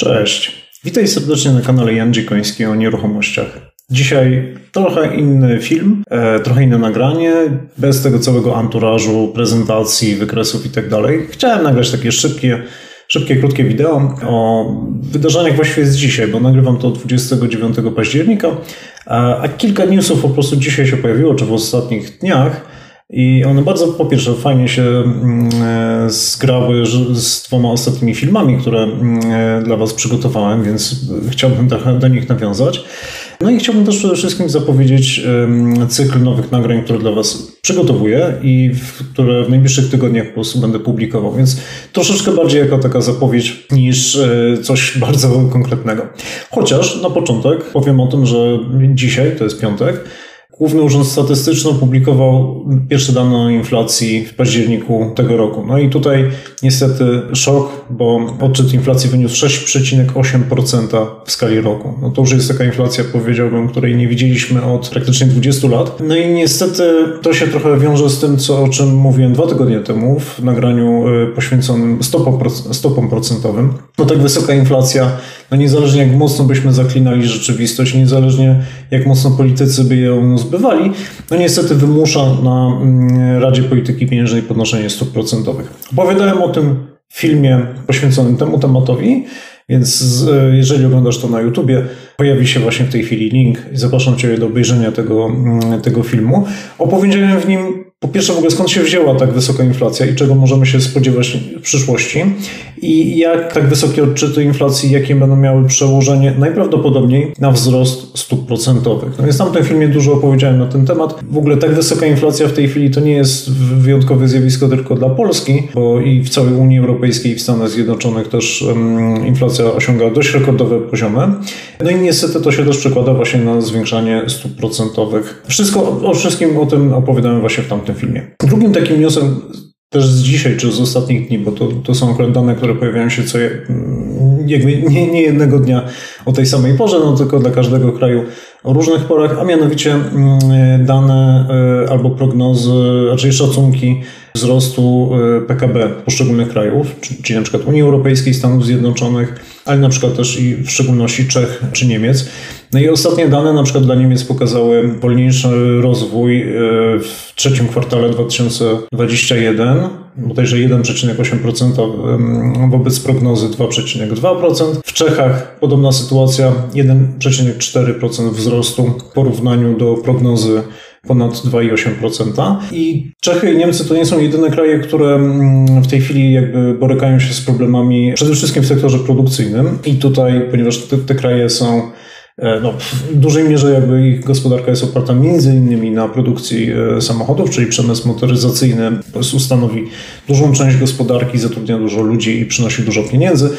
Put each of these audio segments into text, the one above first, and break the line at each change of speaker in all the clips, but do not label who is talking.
Cześć. Witaj serdecznie na kanale Jan Dziekoński o nieruchomościach. Dzisiaj trochę inny film, e, trochę inne nagranie, bez tego całego anturażu, prezentacji, wykresów i tak. Chciałem nagrać takie szybkie, szybkie, krótkie wideo o wydarzeniach właściwie z dzisiaj, bo nagrywam to 29 października, a kilka newsów po prostu dzisiaj się pojawiło, czy w ostatnich dniach. I one bardzo, po pierwsze, fajnie się mm, e, zgrały z dwoma ostatnimi filmami, które mm, e, dla Was przygotowałem, więc chciałbym do nich nawiązać. No i chciałbym też przede wszystkim zapowiedzieć cykl nowych nagrań, które dla Was przygotowuję i które w najbliższych tygodniach po prostu będę publikował, więc troszeczkę bardziej jako taka zapowiedź niż e, coś bardzo konkretnego. Chociaż na początek powiem o tym, że dzisiaj, to jest piątek, Główny Urząd Statystyczny opublikował pierwsze dane o inflacji w październiku tego roku. No i tutaj niestety szok, bo odczyt inflacji wyniósł 6,8% w skali roku. No to już jest taka inflacja, powiedziałbym, której nie widzieliśmy od praktycznie 20 lat. No i niestety to się trochę wiąże z tym, co, o czym mówiłem dwa tygodnie temu w nagraniu e, poświęconym stopom, stopom procentowym. No tak wysoka inflacja, no niezależnie jak mocno byśmy zaklinali rzeczywistość, niezależnie jak mocno politycy by ją zbywali, no niestety wymusza na mm, Radzie Polityki Pieniężnej podnoszenie stóp procentowych. Opowiadałem o tym w filmie poświęconym temu tematowi, więc jeżeli oglądasz to na YouTubie, pojawi się właśnie w tej chwili link i zapraszam Cię do obejrzenia tego, mm, tego filmu. Opowiedziałem w nim po pierwsze, w ogóle skąd się wzięła tak wysoka inflacja i czego możemy się spodziewać w przyszłości i jak tak wysokie odczyty inflacji, jakie będą miały przełożenie najprawdopodobniej na wzrost stóp procentowych. No więc w tamtym filmie dużo opowiedziałem na ten temat. W ogóle tak wysoka inflacja w tej chwili to nie jest wyjątkowe zjawisko tylko dla Polski, bo i w całej Unii Europejskiej i w Stanach Zjednoczonych też um, inflacja osiąga dość rekordowe poziomy. No i niestety to się też przekłada właśnie na zwiększanie stóp procentowych. Wszystko, o wszystkim o tym opowiadałem właśnie w tamtym tym filmie. Drugim takim newsem też z dzisiaj, czy z ostatnich dni, bo to, to są akurat dane, które pojawiają się co jakby nie, nie jednego dnia o tej samej porze, no tylko dla każdego kraju o różnych porach, a mianowicie mm, dane e, albo prognozy, raczej szacunki wzrostu e, PKB poszczególnych krajów, czyli na przykład Unii Europejskiej, Stanów Zjednoczonych, ale na przykład też i w szczególności Czech czy Niemiec. No i ostatnie dane na przykład dla Niemiec pokazały wolniejszy rozwój e, w trzecim kwartale 2021, bodajże 1,8% wobec prognozy 2,2%. W Czechach podobna sytuacja, 1,4% wzrostu w porównaniu do prognozy ponad 2,8%. I Czechy i Niemcy to nie są jedyne kraje, które w tej chwili jakby borykają się z problemami przede wszystkim w sektorze produkcyjnym. I tutaj, ponieważ te, te kraje są no, w dużej mierze jakby ich gospodarka jest oparta między innymi na produkcji e, samochodów, czyli przemysł motoryzacyjny stanowi dużą część gospodarki, zatrudnia dużo ludzi i przynosi dużo pieniędzy.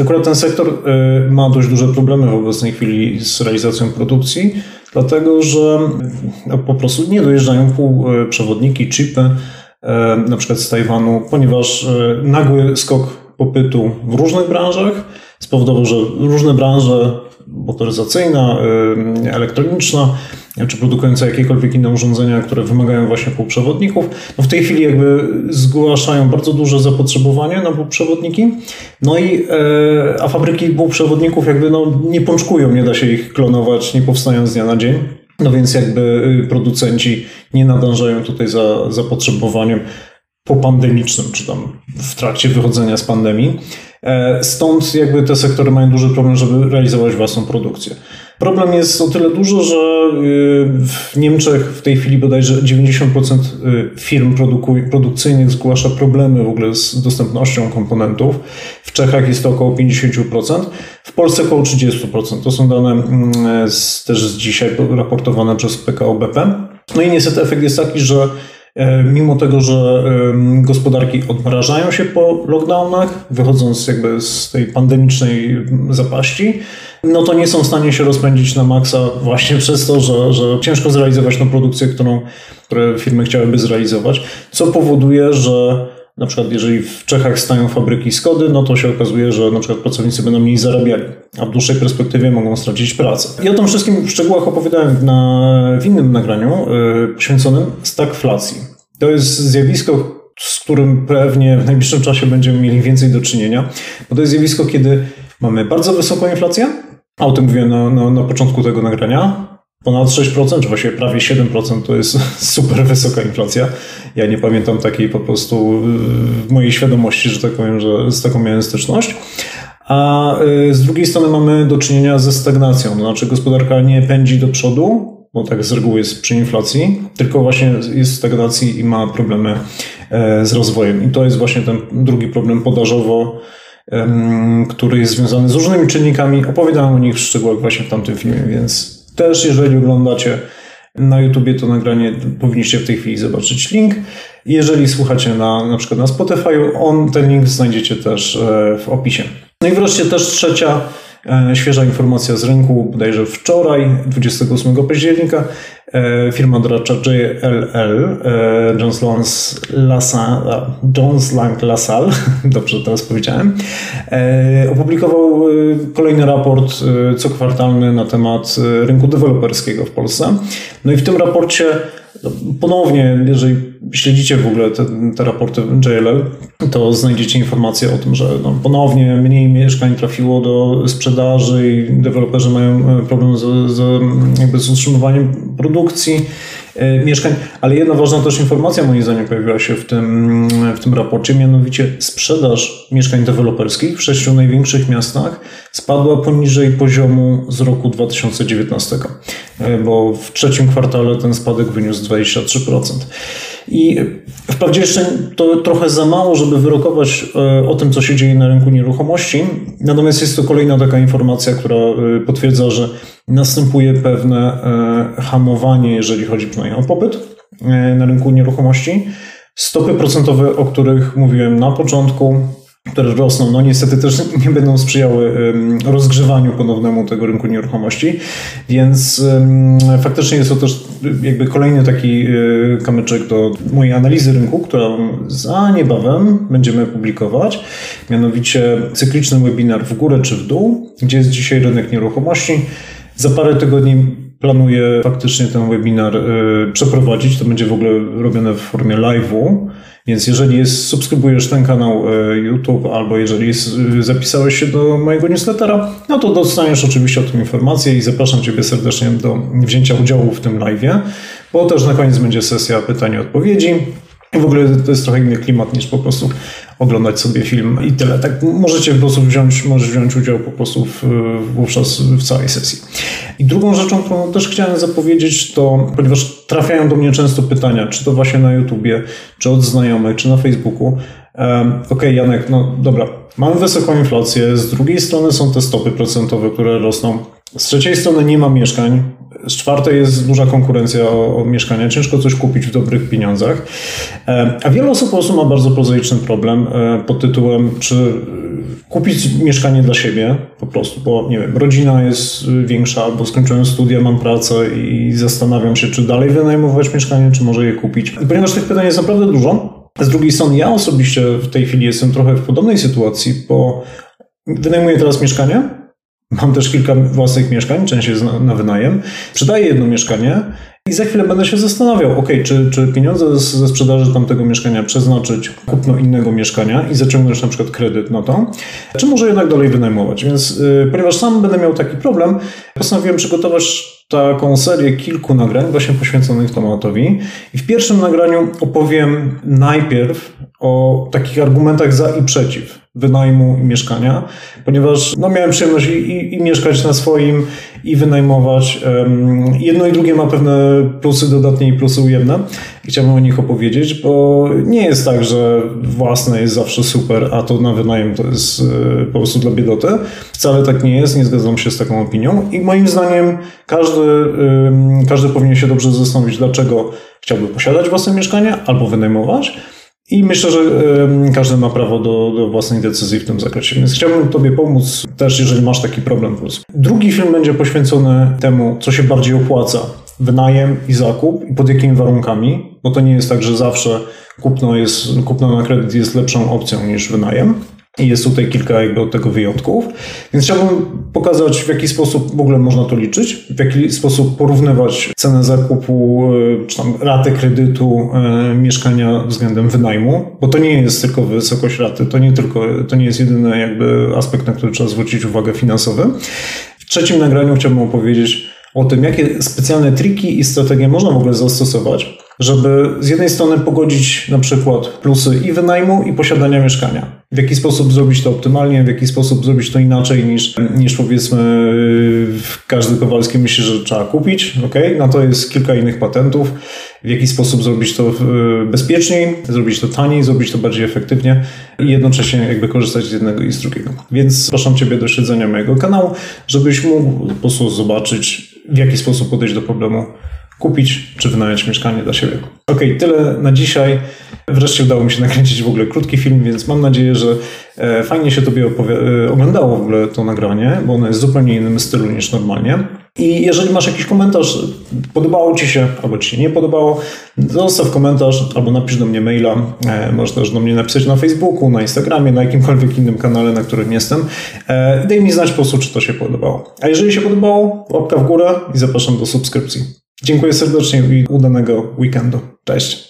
Akurat ten sektor e, ma dość duże problemy w obecnej chwili z realizacją produkcji dlatego że no, po prostu nie dojeżdżają półprzewodniki, chipy, e, na przykład z Tajwanu, ponieważ e, nagły skok popytu w różnych branżach spowodował, że różne branże motoryzacyjna, y, elektroniczna, czy produkująca jakiekolwiek inne urządzenia, które wymagają właśnie półprzewodników, no w tej chwili jakby zgłaszają bardzo duże zapotrzebowanie na półprzewodniki, no i e, a fabryki półprzewodników jakby no nie pączkują, nie da się ich klonować, nie powstają z dnia na dzień. No więc jakby y, producenci nie nadążają tutaj za zapotrzebowaniem popandemicznym, czy tam w trakcie wychodzenia z pandemii. E, stąd jakby te sektory mają duży problem, żeby realizować własną produkcję. Problem jest o tyle duży, że y, w Niemczech w tej chwili bodajże 90% y, firm produkcyjnych zgłasza problemy w ogóle z dostępnością komponentów. W Czechach jest to około 50%, w Polsce około 30%. To są dane mm, z, też z dzisiaj raportowane przez PKO BP. No i niestety efekt jest taki, że mimo tego, że gospodarki odmrażają się po lockdownach, wychodząc jakby z tej pandemicznej zapaści, no to nie są w stanie się rozpędzić na maksa właśnie przez to, że, że ciężko zrealizować tą produkcję, którą które firmy chciałyby zrealizować, co powoduje, że na przykład jeżeli w Czechach stają fabryki Skody, no to się okazuje, że na przykład pracownicy będą mniej zarabiali, a w dłuższej perspektywie mogą stracić pracę. I o tym wszystkim w szczegółach opowiadałem na, w innym nagraniu yy, poświęconym stagflacji. To jest zjawisko, z którym pewnie w najbliższym czasie będziemy mieli więcej do czynienia, bo to jest zjawisko, kiedy mamy bardzo wysoką inflację, a o tym mówiłem na, na, na początku tego nagrania, ponad 6%, czy właściwie prawie 7% to jest super wysoka inflacja. Ja nie pamiętam takiej po prostu w mojej świadomości, że tak powiem, że z taką miałem styczność. A y, z drugiej strony mamy do czynienia ze stagnacją, to znaczy gospodarka nie pędzi do przodu, bo tak z reguły jest przy inflacji, tylko właśnie jest w stagnacji i ma problemy e, z rozwojem. I to jest właśnie ten drugi problem podażowo, który jest związany z różnymi czynnikami. Opowiadałem o nich w szczegółach właśnie w tamtym filmie, więc też jeżeli oglądacie na YouTubie to nagranie, powinniście w tej chwili zobaczyć link. Jeżeli słuchacie na, na przykład na Spotify, on, ten link znajdziecie też e, w opisie. No i wreszcie też trzecia świeża informacja z rynku, bodajże wczoraj, 28 października, e, firma doradcza JLL, e, Jones Lang LaSalle, Jones Lang LaSalle, dobrze teraz powiedziałem, opublikował kolejny raport cokwartalny na temat rynku deweloperskiego w Polsce. No i w tym raporcie ponownie, jeżeli śledzicie w ogóle te, te raporty JLL, to znajdziecie informacje o tym, że no, ponownie mniej mieszkań trafiło do sprzedaży i deweloperzy mają e, problem z, z, jakby z utrzymywaniem produkcji e, mieszkań, ale jedna ważna też informacja moim zdaniem pojawiła się w tym, w tym raporcie, mianowicie sprzedaż mieszkań deweloperskich w sześciu największych miastach spadła poniżej poziomu z roku 2019, e, bo w trzecim kwartale ten spadek wyniósł 23%. I wprawdzie jeszcze to trochę za mało, żeby wyrokować e, o tym, co się dzieje na rynku nieruchomości, natomiast jest to kolejna taka informacja, która e, potwierdza, że następuje pewne hamowanie, jeżeli chodzi przynajmniej o popyt na rynku nieruchomości. Stopy procentowe, o których mówiłem na początku, które rosną, no niestety też nie będą sprzyjały rozgrzewaniu ponownemu tego rynku nieruchomości, więc faktycznie jest to też jakby kolejny taki e, kamyczek do mojej analizy rynku, którą za niebawem będziemy publikować, mianowicie cykliczny webinar w górę czy w dół, gdzie jest dzisiaj rynek nieruchomości. Za parę tygodni planuję faktycznie ten webinar e, przeprowadzić. To będzie w ogóle robione w formie live'u. Więc jeżeli jest, subskrybujesz ten kanał e, YouTube albo jeżeli e, zapisałeś się do mojego newslettera, no to dostaniesz oczywiście o tym informację i zapraszam Ciebie serdecznie do wzięcia udziału w tym live'ie, bo też na koniec będzie sesja pytań i odpowiedzi. W ogóle to jest trochę inny klimat niż po prostu oglądać sobie film i tyle. Tak możecie po prostu wziąć, możesz wziąć udział po prostu w, wówczas w całej sesji. I drugą rzeczą, którą też chciałem zapowiedzieć, to ponieważ trafiają do mnie często pytania, czy to właśnie na YouTubie, czy od znajomych, czy na Facebooku. Um, Okej, okay, Janek, no dobra, mamy wysoką inflację, z drugiej strony są te stopy procentowe, które rosną. Z trzeciej strony nie ma mieszkań, z czwartej jest duża konkurencja o, o, mieszkania, ciężko coś kupić w dobrych pieniądzach. E, a wiele osób po prostu ma bardzo prozaiczny problem e, pod tytułem, czy kupić mieszkanie dla siebie po prostu, bo nie wiem, rodzina jest większa, albo skończyłem studia, mam pracę i zastanawiam się, czy dalej wynajmować mieszkanie, czy może je kupić. I ponieważ tych pytań jest naprawdę dużo, z drugiej strony ja osobiście w tej chwili jestem trochę w podobnej sytuacji, bo wynajmuję teraz mieszkanie, Mam też kilka własnych mieszkań, część jest na, na wynajem. Sprzedaję jedno mieszkanie i za chwilę będę się zastanawiał, ok, czy, czy pieniądze ze sprzedaży tamtego mieszkania przeznaczyć kupno innego mieszkania i zaciągnąć na przykład kredyt na to, czy może jednak dalej wynajmować. Więc yy, ponieważ sam będę miał taki problem, postanowiłem przygotować taką serię kilku nagrań właśnie poświęconych tematowi. I w pierwszym nagraniu opowiem najpierw o takich argumentach za i przeciw wynajmu i mieszkania, ponieważ no, miałem przyjemność i, i, i mieszkać na swoim, i wynajmować. Jedno i drugie ma pewne plusy dodatnie i plusy ujemne. Chciałbym o nich opowiedzieć, bo nie jest tak, że własne jest zawsze super, a to na wynajem to jest e, po prostu dla biedoty. Wcale tak nie jest, nie zgadzam się z taką opinią i moim zdaniem każdy, każdy powinien się dobrze zastanowić, dlaczego chciałby posiadać własne mieszkanie albo wynajmować i myślę, że każdy ma prawo do, do, własnej decyzji w tym zakresie. Więc chciałbym Tobie pomóc też, jeżeli masz taki problem. Drugi film będzie poświęcony temu, co się bardziej opłaca. Wynajem i zakup i pod jakimi warunkami, bo to nie jest tak, że zawsze kupno, jest, kupno na kredyt jest lepszą opcją niż wynajem. I jest tutaj kilka jakby od tego wyjątków. Więc chciałbym pokazać, w jaki sposób w ogóle można to liczyć, w jaki sposób porównywać cenę zakupu, e, czy tam ratę kredytu e, mieszkania względem wynajmu, bo to nie jest tylko wysokość raty, to nie tylko, to nie jest jedyny jakby aspekt, na który trzeba zwrócić uwagę finansowy. W trzecim nagraniu chciałbym opowiedzieć o tym, jakie specjalne triki i strategie można w ogóle zastosować, żeby z jednej strony pogodzić na przykład plusy i wynajmu, i posiadania mieszkania. W jaki sposób zrobić to optymalnie, w jaki sposób zrobić to inaczej niż, niż powiedzmy każdy Kowalski myśli, że trzeba kupić. Okay? Na to jest kilka innych patentów. W jaki sposób zrobić to bezpieczniej, zrobić to taniej, zrobić to bardziej efektywnie i jednocześnie jakby korzystać z jednego i z drugiego. Więc zapraszam Ciebie do śledzenia mojego kanału, żebyś mógł po prostu zobaczyć, w jaki sposób podejść do problemu kupić czy wynająć mieszkanie dla siebie. Ok, tyle na dzisiaj. Wreszcie udało mi się nakręcić w ogóle krótki film, więc mam nadzieję, że e, fajnie się Tobie e, oglądało w ogóle to nagranie, bo ono jest w zupełnie innym stylu niż normalnie. I jeżeli masz jakiś komentarz, podobało Ci się albo Ci się nie podobało, zostaw komentarz albo napisz do mnie maila. E, możesz też do mnie napisać na Facebooku, na Instagramie, na jakimkolwiek innym kanale, na którym jestem. daj mi znać po prostu, czy to się podobało. A jeżeli się podobało, łapka w górę i zapraszam do subskrypcji. Dziękuję serdecznie i udanego weekendu. Cześć.